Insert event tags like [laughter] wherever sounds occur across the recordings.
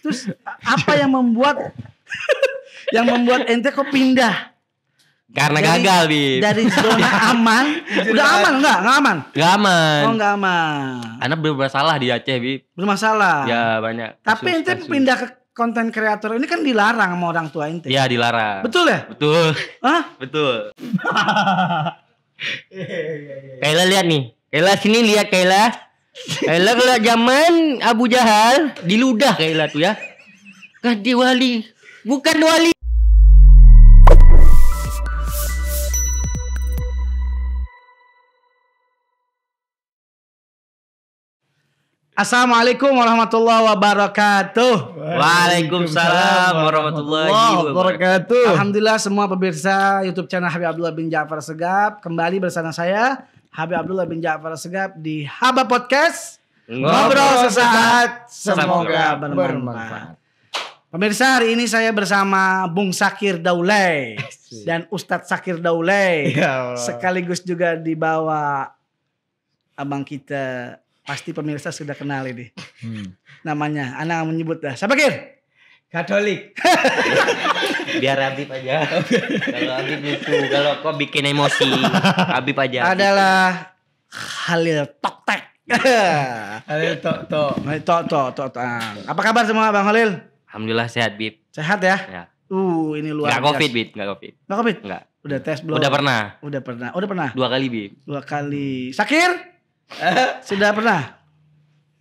Terus apa yang membuat yang membuat ente kok pindah Karena Dari- gagal, Bib. dari [laughs] zona aman? Udah aman enggak? Enggak aman. Gak aman. Oh, enggak aman. Karena bermasalah di Aceh, Bib. Bermasalah. Ya banyak. Tapi kasus- ente kasus. pindah ke konten kreator ini kan dilarang sama orang tua ente. Ya dilarang. Betul ya? Betul. Hah? Betul. [laughs] Kaila lihat nih. Kaila sini lihat Kaila. Kaila kalau zaman Abu Jahal diludah Kaila tuh ya. Ganti wali. Bukan wali. Assalamualaikum warahmatullahi wabarakatuh. Waalaikumsalam warahmatullahi wabarakatuh. wabarakatuh. Alhamdulillah semua pemirsa YouTube channel Habib Abdullah bin Ja'far Segap kembali bersama saya Habib Abdullah bin Ja'far Segap di Haba Podcast. Ngobrol sesaat, semoga bermanfaat. Pemirsa hari ini saya bersama Bung Sakir Daulay dan Ustadz Sakir Daulay [laughs] Ya Allah. sekaligus juga dibawa abang kita pasti pemirsa sudah kenal ini Hmm. namanya anak menyebut dah siapa Kir? Katolik. [laughs] Biar Habib aja. kalau Habib itu kalau kau bikin emosi, Habib aja. adalah Halil Toktek Halil tok tok. Tok Tok Tok Tok. Apa kabar semua Bang Halil? Alhamdulillah sehat, Bib. Sehat ya? Ya. Uh, ini luar Enggak Covid, Bib, enggak Covid. Nggak Covid? Enggak. Udah tes belum? Udah pernah. Udah pernah. Udah pernah. Dua kali, Bib. Dua kali. Sakir? Sudah pernah?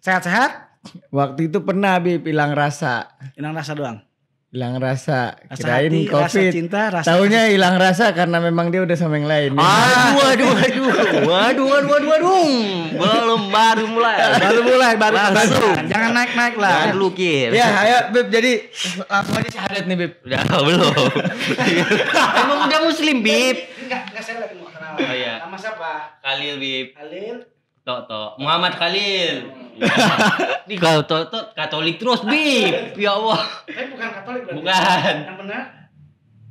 Sehat-sehat? Waktu itu pernah Bib hilang rasa. Hilang rasa doang. Hilang rasa. Rasa Kirain hati, rasa Covid. cinta, rasa Taunya hilang rasa karena memang dia udah sama yang lain. Aduh, aduh, aduh. Waduh, waduh, waduh, waduh. Belum baru mulai. baru mulai, baru baru. Jangan naik-naik lah. Jangan dulu, Kir. Ya, ayo Bib jadi langsung aja syahadat nih Bib. Udah, belum. [laughs] Emang udah muslim, Bib. Enggak, enggak saya lagi mau kenal. Oh, iya. Nama siapa? Khalil, Bib. Halil. Tok, tok. Muhammad Khalil. [laughs] Ini kalau tok, tok Katolik terus, Bib. Ya Allah. Tapi bukan Katolik berarti. Bukan. Yang benar?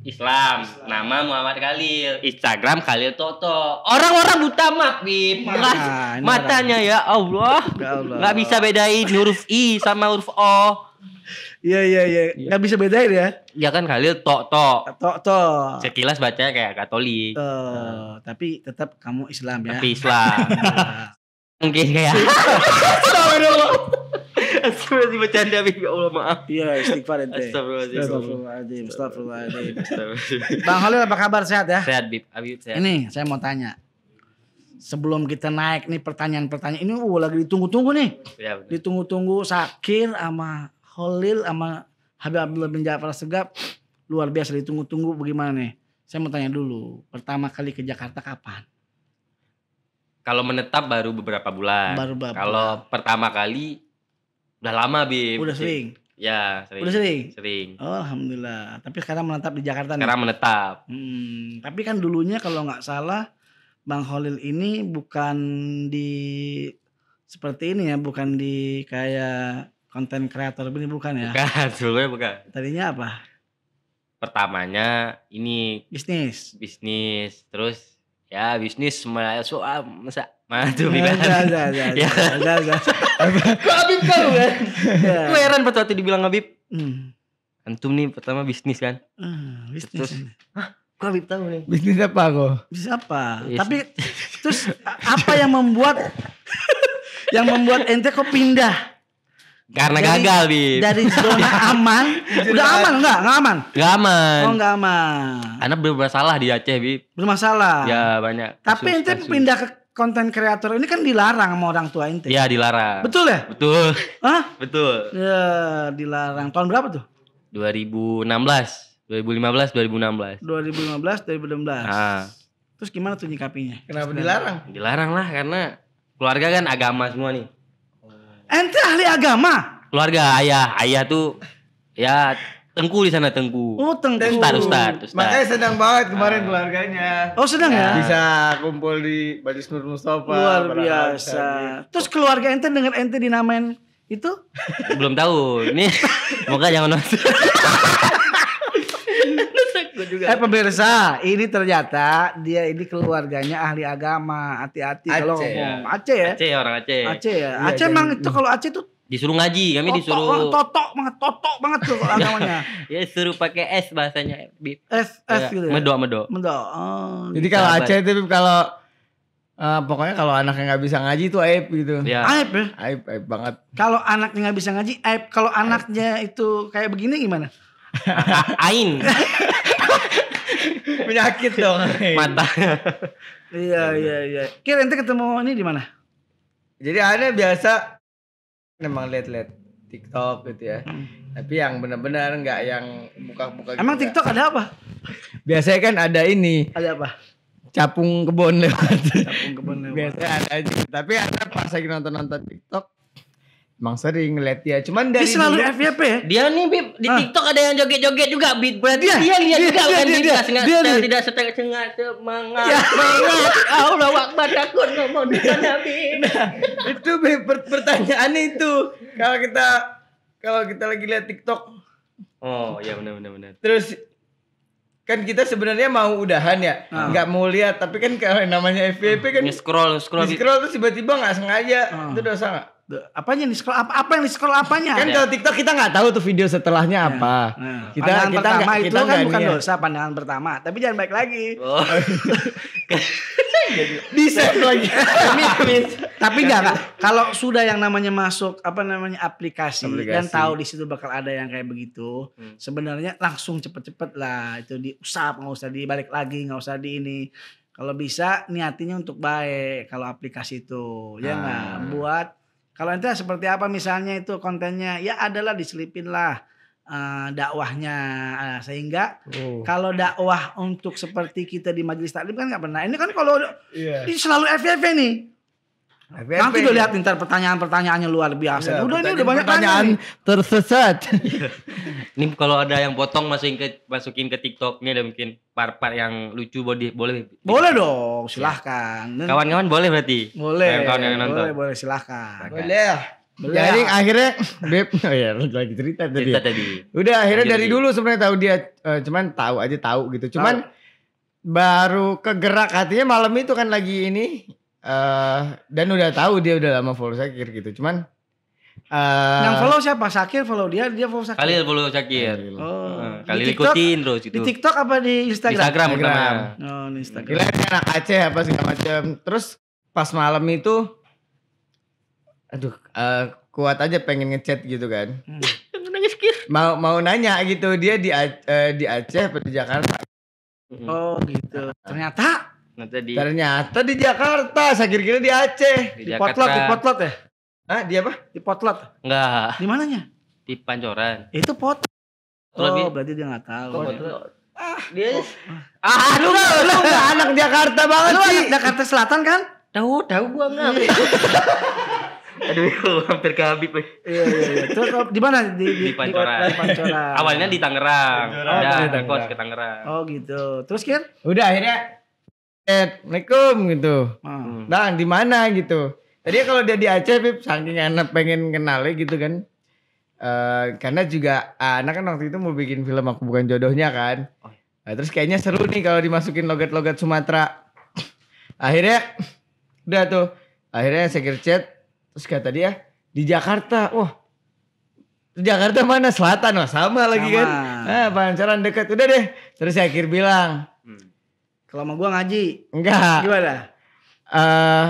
Islam. Nama Muhammad Khalil. Instagram Khalil Toto. Orang-orang buta mak, Bib. Nah, Nggak- ini matanya ya Allah. Ya Allah. Nggak bisa bedain huruf I sama huruf O. Iya, iya, iya. Enggak bisa bedain ya. Ya kan Khalil Tok Tok. Tok tok. Sekilas bacanya kayak Katolik. Tuh, tapi tetap kamu Islam ya. Tapi Islam. [laughs] Mungkin kayak. Astagfirullah bercanda Bib. Ya Allah maaf. Iya, istighfar ente. Astagfirullahaladzim. Astagfirullahaladzim. Astagfirullahaladzim. Astagfirullah. Bang Halil apa kabar sehat ya? Sehat Bib. Habib sehat. Ini saya mau tanya. Sebelum kita naik nih pertanyaan-pertanyaan ini uh, lagi ditunggu-tunggu nih. Ya. Ditunggu-tunggu Sakir sama Holil sama Habib Abdullah bin Ja'far Segap. Luar biasa ditunggu-tunggu bagaimana nih? Saya mau tanya dulu. Pertama kali ke Jakarta kapan? Kalau menetap baru beberapa bulan. Baru berapa? Kalau pertama kali udah lama Bib. Udah sering. Ya, sering. Udah sering? Sering. Oh, Alhamdulillah. Tapi sekarang menetap di Jakarta nih. Sekarang menetap. Hmm, tapi kan dulunya kalau nggak salah Bang Holil ini bukan di seperti ini ya, bukan di kayak konten kreator ini bukan ya. Bukan, [laughs] sebelumnya bukan. Tadinya apa? Pertamanya ini Bisnis. bisnis, terus ya bisnis semua soal masa Ada, Bib? ada, ada, Ya. [laughs] Kok Habib tahu kan? Ya. Gue heran pas waktu dibilang Habib. Hmm. Antum nih pertama bisnis kan? Hmm, bisnis. Terus, Kok Habib tahu nih? Bisnis apa kok? Bisnis apa? Yes. Tapi terus apa yang membuat [laughs] yang membuat ente kok pindah Karena Dari- gagal Bib. dari [laughs] zona aman? Udah aman enggak? Enggak aman. Gak aman. Oh, enggak aman. Karena bermasalah di Aceh Bib. Bermasalah. Ya banyak. Tapi kasus- ente kasus. pindah ke konten kreator ini kan dilarang sama orang tua ente. Ya dilarang. Betul ya? Betul. Hah? Betul. Ya, dilarang. Tahun berapa tuh? 2016, 2015, 2016. 2015, 2016. Nah, Terus gimana tuh nyikapinya? Kenapa dilarang? dilarang lah karena keluarga kan agama semua nih. Ente ahli agama? Keluarga ayah, ayah tuh ya tengku di sana tengku. Oh, tengku. Ustad, ustad, ustad. Makanya sedang banget kemarin keluarganya. Oh, sedang ya? Bisa kumpul di Badis Nur Mustafa. Luar biasa. gitu. Terus keluarga ente dengan ente dinamain itu? Belum tahu. Ini [laughs] semoga jangan nonton. Eh pemirsa, ini ternyata dia ini keluarganya ahli agama. Hati-hati kalau Aceh, ngomong. Aceh ya? Aceh orang Aceh. Aceh ya. Iya, Aceh emang itu kalau Aceh itu Disuruh ngaji, kami Totok disuruh banget, totok banget, totok banget tuh kalau [laughs] namanya. ya suruh pakai S bahasanya. Bib. F F Ya, gitu ya. Medok, medok. Mendok. Oh. Jadi kalau Sahabat. Aceh itu kalau eh, pokoknya kalau anaknya nggak bisa ngaji itu aib gitu. Ya. Aib ya. Aib aib banget. Kalau anaknya nggak bisa ngaji, aib. Kalau anaknya itu kayak begini gimana? [laughs] Ain [laughs] [laughs] Penyakit dong. mata. Iya iya iya. Kira ente ketemu ini di mana? Jadi aneh biasa memang lihat-lihat TikTok gitu ya. Hmm. Tapi yang benar-benar nggak yang buka-buka gitu Emang nggak. TikTok ada apa? Biasanya kan ada ini Ada apa? capung kebon lewat. Capung kebun lewat. Biasanya ada aja. Tapi ada pas lagi nonton-nonton TikTok emang sering ngeliat dia. Cuman Dia dari selalu dulu- FYP ya? Dia nih Bib di Ah. TikTok ada yang joget-joget juga Bib. Berarti Dia, dia, lihat dia, juga dia, kan dia, dia, dia, tidak dia, dia. tidak setengah sengaja semangat. Ya. Semangat. Allah Akbar takut ngomong dengan Nabi. itu Beb, per- pertanyaannya itu kalau kita kalau kita lagi lihat TikTok Oh, ya benar benar benar. terus kan kita sebenarnya mau udahan ya Ah. nggak mau lihat tapi kan kalau namanya FVP kan Nge-scroll scroll di Bib. scroll tuh tiba-tiba nggak sengaja Ah. itu dosa nggak Apanya nih scroll apa apa yang di scroll apanya? kan kalau TikTok kita nggak tahu tuh video setelahnya apa Nah, kita pandangan kita pertama nggak itu kita kan nggak bukan niat. dosa pandangan pertama, tapi jangan baik lagi. Oh. [laughs] [laughs] di save lagi Tapi enggak. Kalau sudah yang namanya masuk apa namanya aplikasi, Aplikasi. dan tahu di situ bakal ada yang kayak begitu, Hmm. sebenarnya langsung cepet-cepet lah itu diusap, nggak usah dibalik lagi, nggak usah di ini. Kalau bisa niatinya untuk baik kalau aplikasi itu, ya nggak Ah. buat. Kalau ente seperti apa misalnya itu kontennya, ya adalah diselipin lah eh, dakwahnya Ah, sehingga Oh. kalau dakwah untuk seperti kita di majelis taklim kan nggak pernah. Ini kan kalau Iya. ini selalu FYP nih. FVP. Nanti udah lihat ntar pertanyaan-pertanyaannya luar biasa. Iya, udah ini udah banyak pertanyaan tersesat [laughs] Ini kalau ada yang potong masukin ke masukin ke TikTok ini ada mungkin part-part yang lucu boleh boleh. Boleh dong, silahkan. Dan- Kawan-kawan boleh berarti. boleh, Kawan-kawan yang nonton. boleh, boleh silahkan. boleh ya Boleh. jadi akhirnya Beb [laughs] oh ya lagi cerita tadi Cerita ya. tadi. Udah akhirnya Lanjut, dari dulu sebenarnya tahu dia eh, cuman tahu aja tahu gitu. Cuman baru kegerak hatinya malam itu kan lagi ini eh dan udah tahu dia udah lama follow Sakir gitu. Cuman eh Yang follow siapa? Sakir follow dia, dia follow Sakir. Kali follow Syakir. Oh. Eh, Di Kali TikTok- ikutin terus itu. Di TikTok apa di Instagram? Instagram Instagram. Oh, di Instagram. Gila ini anak Aceh apa segala macam. Terus pas malam itu aduh eh, kuat aja pengen ngechat gitu kan. Hmm. Mau mau nanya gitu dia di eh, di Aceh apa di Jakarta. Oh, gitu. Ternyata Nah tadi Ternyata di Jakarta, saya kira di Aceh. di di Jakarta. potlot, di potlot ya? Ah, dia apa? Di potlot. Enggak, Di mananya? di Pancoran. Itu pot. Potlot, Bi. Oh, berarti dia nggak tahu. Dia Ah, lu lu nggak anak Jakarta banget Lu sih. anak Jakarta Selatan kan? tahu tahu gua enggak. [laughs] Aduh, hampir ke Habib. eh. Iya iya iya. Terus oh, di mana? Di, Di Pancoran. Di Pancoran. Awalnya di Tangerang. Tangerang. Udah Oh, di Tangerang. ke Tangerang. Oh gitu. Terus Kir? Udah akhirnya Assalamualaikum gitu. Hmm. Bang, di mana gitu. Tadi kalau dia di Aceh, Pip, saking anak pengen kenalnya gitu kan. Eh karena juga anak kan waktu itu mau bikin film aku bukan jodohnya kan. Oh. Nah, terus kayaknya seru nih kalau dimasukin logat-logat Sumatera. Akhirnya udah tuh. Akhirnya saya chat terus kata dia di Jakarta. Wah. Jakarta mana? Selatan wah sama lagi kan. Sama. Ah, pancaran dekat. Udah deh. Terus saya akhir bilang. Kalau sama gua ngaji. enggak. Gimana? Eh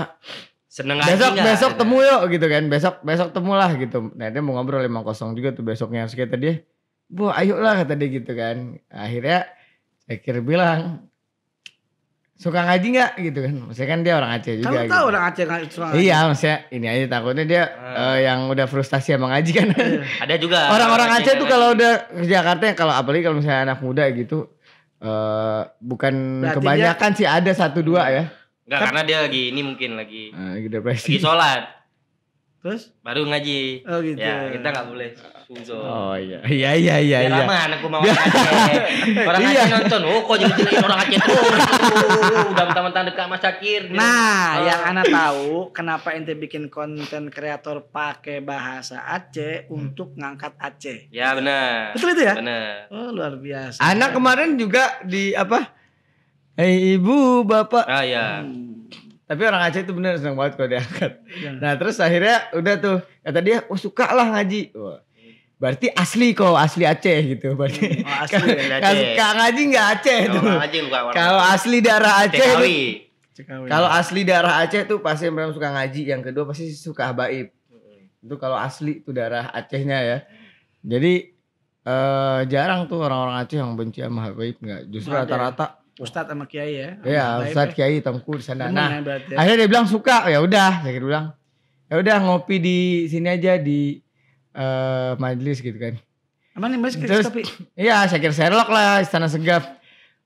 Seneng besok aja besok temu yuk gitu kan besok besok temu lah gitu nah dia mau ngobrol emang kosong juga tuh besoknya harus kata dia bu ayo lah kata dia gitu kan akhirnya kira bilang suka ngaji nggak gitu kan maksudnya kan dia orang Aceh juga Kamu gitu. tahu orang Aceh nggak suka ngaji? iya maksudnya ini aja takutnya dia Ah. eh, yang udah frustasi emang ngaji kan Ada juga. orang-orang Aceh tuh kalau udah ke Jakarta ya kalau apalagi kalau misalnya anak muda gitu eh bukan Berarti kebanyakan sih ada satu dua ya. Enggak karena dia lagi ini mungkin lagi Eh, lagi depresi. lagi sholat Terus? baru ngaji. Oh gitu. Ya kita nggak boleh suzon. oh iya iya iya iya iya aman aku mau Aceh. [laughs] Orang Iya. Aceh nonton, oh kok jadi orang Aceh terus. [laughs] Udah mentang-mentang dekat Mas Syakir. gitu. Nah, Oh. yang anak tahu kenapa ente bikin konten kreator pakai bahasa Aceh untuk ngangkat Aceh. Ya benar. Betul itu ya? Benar. Oh, luar biasa. Anak kemarin juga di apa? Hei ibu, bapak. Ah ya. Hmm. Tapi orang Aceh itu bener seneng banget kalau diangkat. Iya. Nah terus akhirnya udah tuh kata dia, oh suka lah ngaji. Wah, berarti asli kok asli Aceh gitu. Berarti Oh, asli ya, kalau Aceh. suka ngaji nggak Aceh tuh. Kalau asli daerah Aceh, Cekawi. kalau asli daerah Aceh tuh pasti pertama suka ngaji, yang kedua pasti suka habaib. Itu kalau asli tuh daerah Acehnya ya. Jadi eh jarang tuh orang-orang Aceh yang benci sama habaib nggak. Justru Ada. rata-rata Ustadz sama Kiai ya. ya Baik, Ustadz ya. Kiai Tengku di sana. Nah, ya ya. akhirnya dia bilang suka ya udah saya kira bilang ya udah ngopi di sini aja di eh majelis gitu kan Aman nih Terus- tapi. [laughs] iya saya kira Sherlock lah istana segaf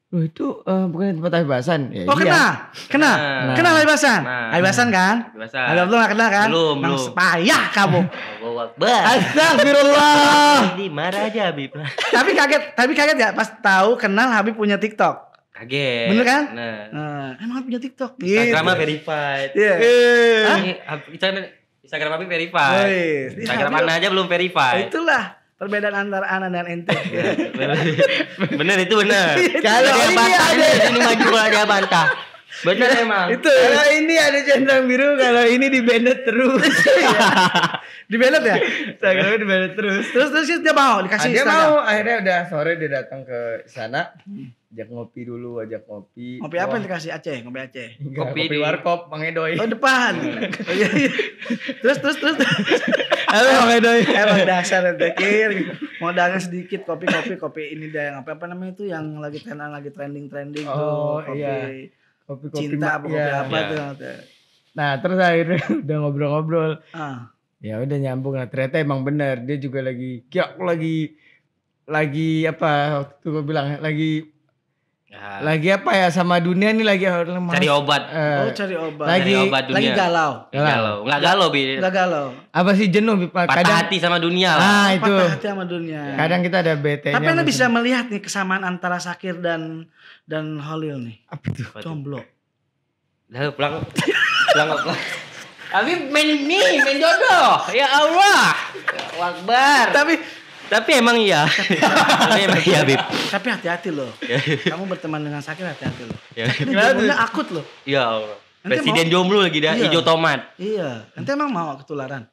Loh itu eh, bukan tempat Habibasan ya Oh iya. kena, kena, Nah. kena Habibasan, Nah. Habibasan kan? Biasa. Ada belum kenal kan? Belum, Emang belum. Payah kamu. [laughs] Allahu Akbar. Astagfirullah Ini marah aja Habib. tapi kaget, tapi kaget ya pas tahu kenal Habib punya TikTok. Kaget. Bener kan? Nah. Nah, emang punya TikTok. Instagramnya verified. Iya. Ini Hab- Instagram Instagram Habib verified. Ini Instagram mana aja belum verified. Itulah perbedaan antara Ana dan ente. [laughs] bener itu bener. [laughs] Kalau dia ini bantah ada- ini, ini maju kalau dia bantah. Bener emang. Itu kalau ini ada centang biru kalau ini di banned terus [laughs] di ballot ya. Instagramnya di banned terus Terus terus dia mau Ah, dikasih dia Instagram. mau akhirnya udah sore dia datang ke sana ajak ngopi dulu ajak ngopi Ngopi apa yang dikasih Aceh? Ngopi Aceh. Enggak, Kopi kopi, di- warkop Bang Edoy Oh depan. [laughs] Oh, iya, iya. terus terus terus. halo Bang Edoy Emang dasar ente kir. Modalnya sedikit kopi kopi kopi ini dia yang apa apa namanya itu yang lagi trending lagi trending trending Oh, tuh kopi iya. kopi kopi cinta apa kopi iya. apa Iya. tuh. nah terus akhirnya [laughs] udah ngobrol-ngobrol Ah. ya udah nyambung lah ternyata emang bener dia juga lagi ya aku lagi lagi apa waktu gue bilang lagi Ya, lagi apa ya sama dunia nih lagi cari obat. Eh, Oh cari obat. lagi- Cari obat dunia. lagi galau. Galau. galau. Enggak galau, Bi. Enggak galau. apa sih jenuh? Patah kadang hati sama dunia lah. ah itu Patah hati sama dunia. kadang kita ada bete Tapi anda bisa melihat nih kesamaan antara Sakir dan dan Holil nih. apa tuh? Jomblo. Lalu pulang. pulang pulang. Habib main ini, main jodoh. Ya Allah. Allahu Akbar. Tapi Tapi emang iya. Tapi emang iya, Bib. tapi hati-hati loh. Kamu berteman dengan Sakir hati-hati loh. Ya. Jomblonya akut loh. Ya Allah. Nanti Presiden mau- jomblo lagi dah, Iya. hijau tomat. Iya. Nanti emang mau ketularan.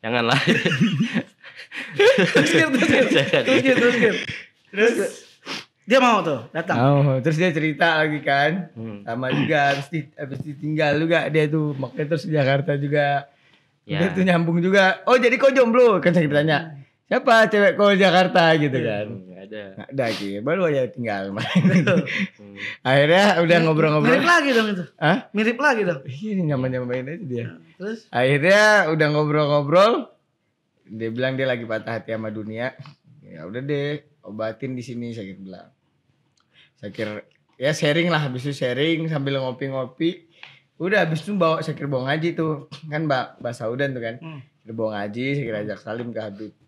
Janganlah. Terus terus. Terus terus dia mau tuh datang. Oh, terus dia cerita lagi kan. Hmm. Sama juga habis, di, habis ditinggal juga dia tuh makanya terus di Jakarta juga. Ya. Dia tuh nyambung juga. Oh, jadi kau jomblo? Kan saya ditanya. Siapa cewek kau Jakarta gitu kan. Nggak ada. Nggak ada baru aja tinggal. [laughs] [laughs] Akhirnya udah ngobrol-ngobrol. Mirip lagi dong itu. Hah? Mirip lagi dong. Ini nyaman-nyamain aja dia. Terus Akhirnya udah ngobrol-ngobrol. Dia bilang dia lagi patah hati sama dunia. Ya udah deh, obatin di sini saya bilang. Saya kira ya sharing lah habis itu sharing sambil ngopi-ngopi. Udah habis itu bawa saya kira bawa ngaji tuh. Kan Mbak Mbak Saudan tuh kan. Hmm. Bawa ngaji, saya kira ajak salim ke Habib.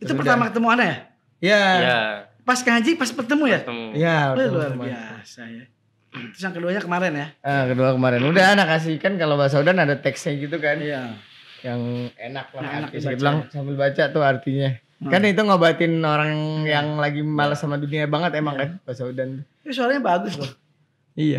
Itu Terus pertama ketemu Ana ya? Ya. Ya. Pas ngaji pas bertemu ya? ketemu. Ya, Oh, ketemu luar biasa ya. Terus yang keduanya kemarin ya? Ah, kedua kemarin udah anak kasih kan kalau Mbak Saudan ada teksnya gitu kan. Iya. yang enak lah Yang enak arti. Saya dibaca. bilang sambil baca tuh artinya Hmm. kan itu ngobatin orang yang lagi malas sama dunia banget emang kan Pak Saudan Ini suaranya bagus loh. Iya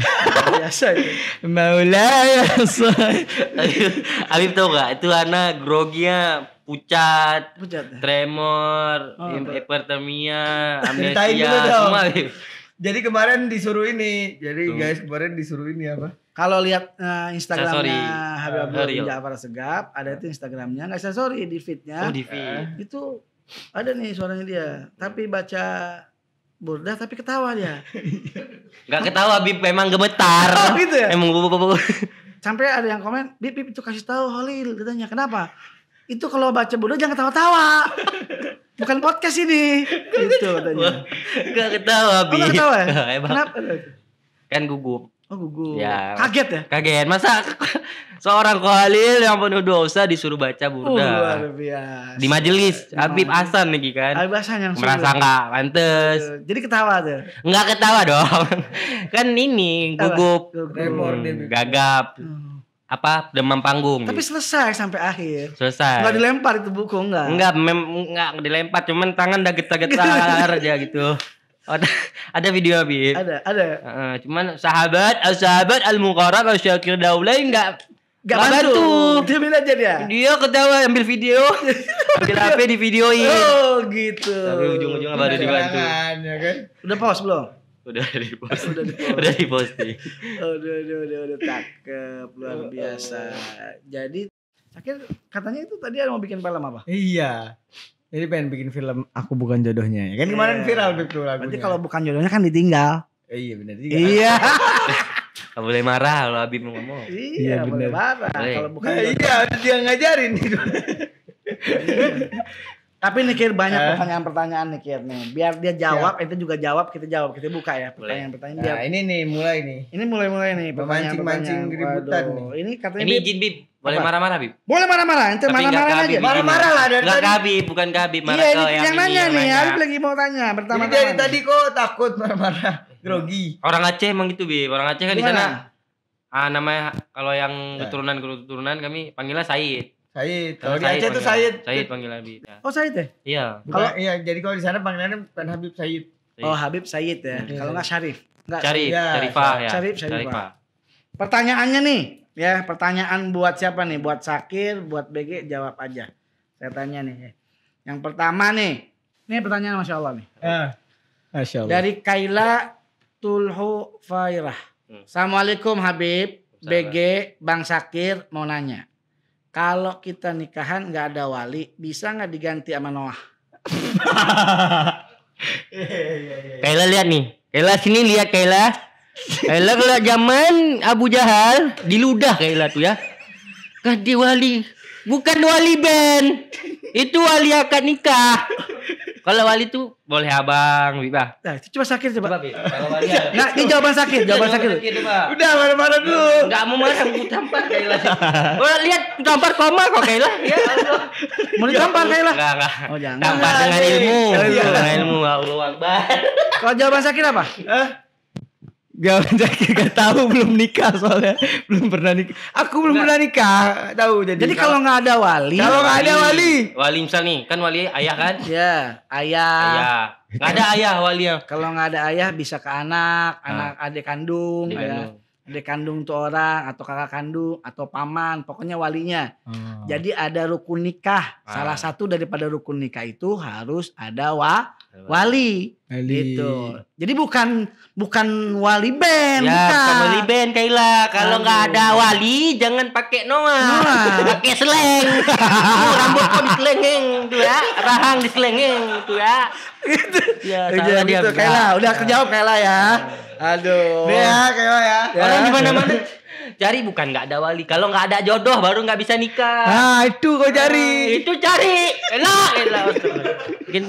Biasa itu. Maulaya [laughs] Habib tau gak? Itu anak groginya pucat, Pucat ya? tremor, Oh, hipertermia, [laughs] amnesia, semua Habib. jadi kemarin disuruh ini jadi Tuh. guys kemarin disuruh ini apa Kalau lihat eh, Instagramnya Sorry. Habib Abdul bin. Ja'far Segap, ada itu Instagramnya, nggak saya sorry di feednya. Oh, di feed. Itu ada nih suaranya dia, tapi baca burdah tapi ketawa dia. [laughs] Gak ketawa Habib memang gemetar. [laughs] Oh, gitu ya? Emang bu- bu- bu- bu- Sampai ada yang komen, Bip, Bip itu kasih tahu Holil, katanya. Kenapa? Itu kalau baca burdah jangan ketawa-tawa. [laughs] Bukan podcast ini. Gitu katanya. Gak ketawa Oh, Habib. nggak ketawa ya? Kenapa? kan gugup. Oh gugup. Ya. Kaget ya? Kaget masa seorang Khalil yang penuh dosa disuruh baca Oh, luar burda. biasa. di majelis Habib. Hasan lagi kan. Habib Hasan yang Merasa nggak pantes. Eh, Jadi ketawa tuh. Nggak ketawa dong. [laughs] kan ini gugup. Hmm, gagap. Hmm. Apa demam panggung. Tapi selesai sampai akhir. Selesai. Enggak dilempar itu buku enggak. Enggak, mem enggak dilempar, cuman tangan udah getar-getar [laughs] aja gitu. ada, ada video Habib. Ada, ada. Heeh, cuman sahabat, sahabat al muqarrab al syakir daulay enggak Gak bantu. bantu. Dia bilang aja dia. dia ketawa ambil video, ambil [laughs] HP di videoin. Oh gitu. Tapi ujung-ujungnya baru dibantu. Ya kan? Udah pause belum? Udah di post, Udah di-post. udah di. Oh, udah, udah, udah, udah cakep, luar biasa. Jadi, Sakir katanya itu tadi ada mau bikin film apa? Iya. Jadi pengen bikin film Aku Bukan Jodohnya. Ya kan kemarin Iya. viral tuh lagunya. Berarti kalau bukan jodohnya kan ditinggal. Eh, iya benar. Iya. [laughs] Gak boleh marah kalau Habib mau ngomong. iya, Iya, boleh marah. Boleh. Kalau bukan Nah, iya, dia ngajarin itu. [laughs] Tapi nih Kir banyak Eh. pertanyaan-pertanyaan nih Kir nih. Biar dia jawab, itu juga jawab, kita jawab, kita buka ya pertanyaan-pertanyaan Nah, ini nih mulai nih. ini mulai-mulai nih pertanyaan-pertanyaan. keributan Waduh, Ini katanya Ini Bib, izin Bib, boleh marah-marah Bib? boleh marah-marah, ente nggak marah-marah aja. Marah-marah lah dari Nggak tadi. ke Habib, bukan ke Habib, marah Iya, ini yang, yang ini nanya yang nih. Habib lagi mau tanya Jadi pertama-tama. dari nih. tadi kok takut marah-marah. Grogi. Orang Aceh emang gitu Bib, orang Aceh kan di sana ah namanya kalau yang Ya. keturunan keturunan kami panggilnya Said. Said. Kalau di Said Aceh panggilan- Said. Said panggilan Habib. Ya. Oh Said ya? Iya. Kalau- iya, jadi kalau di sana panggilannya bukan Habib Said. Oh Habib Said ya. Kalau nggak Syarif. Nggak. Syarif, Iya, Syarifah ya. Syarif, Syarifah. Pertanyaannya nih, ya pertanyaan buat siapa nih? Buat Sakir, buat BG jawab aja. Saya tanya nih. Yang pertama nih, ini pertanyaan masya Allah nih. Ah. Masya Allah. Dari Kaila Tulhu Fairah. Hmm. Assalamualaikum Habib. BG, Bang Sakir mau nanya. Kalau kita nikahan nggak ada wali, bisa nggak diganti sama Noah? [laughs] Kaila lihat nih. Kaila sini lihat Kaila. Kaila kalau zaman Abu Jahal diludah Kaila tuh ya. Ganti wali. Bukan wali Ben. Itu wali akad nikah. Kalau wali tuh boleh abang, Bibah. Nah, itu coba Sakir coba. Kalau wali. Nggak, ini jawaban Sakir, jawaban. Coba. Udah marah-marah dulu. Enggak mau marah, aku tampar Kaila. [laughs] Oh, lihat tampar koma kok Kaila. Ya Allah. Mau ditampar Kaila? Enggak, enggak. Oh jangan. Tampar dengan ilmu. Dengan ilmu. Allah Akbar. Kalau jawaban Sakir apa? Hah? Zakir [laughs] gak tahu belum nikah soalnya belum pernah nikah. Aku belum pernah nikah tahu jadi. Jadi kalau nggak ada wali, kalau nggak ada wali, Wali misal nih, kan wali ayah kan? ya ayah. Ayah. Nggak ada ayah wali yang. Kalau nggak ada ayah bisa ke anak, anak adik kandung, Adik ya. kandung. adik kandung tuh orang atau kakak kandung atau paman, pokoknya walinya. Jadi ada rukun nikah. Ah. Salah satu daripada rukun nikah itu harus ada wa wali, wali. gitu. Jadi bukan bukan wali band, Ya, bukan. bukan wali band Kaila. Kalau nggak ada wali, jangan pakai Noah. Noah. Pakai seleng. [laughs] Tuh, rambut kok diselengeng tuh ya. Rahang diselengeng tuh ya. Ya, Ya, salah dia. gitu, Kaila, udah kejawab Kaila ya. Aduh. Nih ya kayak ya. Ya. Orang di mana-mana cari bukan nggak ada wali. Kalau nggak ada jodoh baru nggak bisa nikah. Nah itu kau cari. Itu cari. Elah, elah. [laughs] Mungkin.